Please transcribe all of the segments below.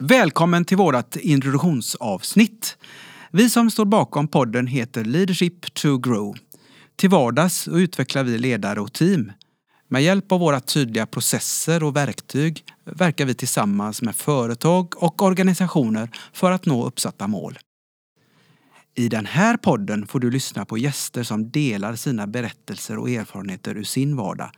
Välkommen till vårt introduktionsavsnitt. Vi som står bakom podden heter Leadership to Grow. Till vardags utvecklar vi ledare och team. Med hjälp av våra tydliga processer och verktyg verkar vi tillsammans med företag och organisationer för att nå uppsatta mål. I den här podden får du lyssna på gäster som delar sina berättelser och erfarenheter ur sin vardag.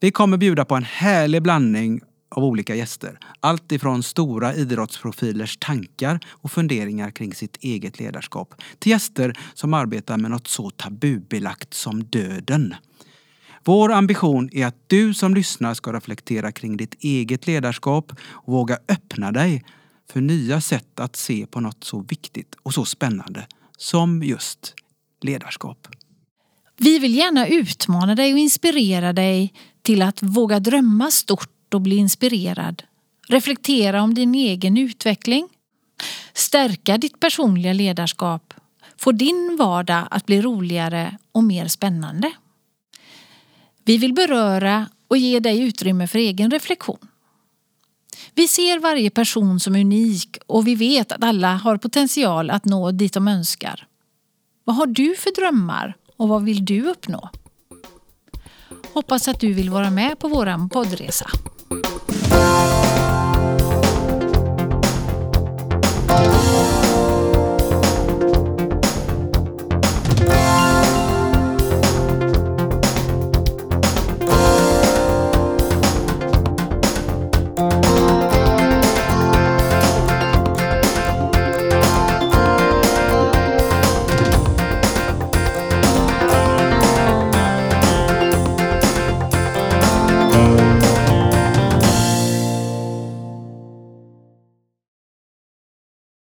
Vi kommer bjuda på en härlig blandning av olika gäster. Allt ifrån stora idrottsprofilers tankar och funderingar kring sitt eget ledarskap till gäster som arbetar med något så tabubelagt som döden. Vår ambition är att du som lyssnar ska reflektera kring ditt eget ledarskap och våga öppna dig för nya sätt att se på något så viktigt och så spännande som just ledarskap. Vi vill gärna utmana dig och inspirera dig till att våga drömma stort och bli inspirerad. Reflektera om din egen utveckling. Stärka ditt personliga ledarskap. Få din vardag att bli roligare och mer spännande. Vi vill beröra och ge dig utrymme för egen reflektion. Vi ser varje person som unik och vi vet att alla har potential att nå dit de önskar. Vad har du för drömmar och vad vill du uppnå? Hoppas att du vill vara med på vår poddresa.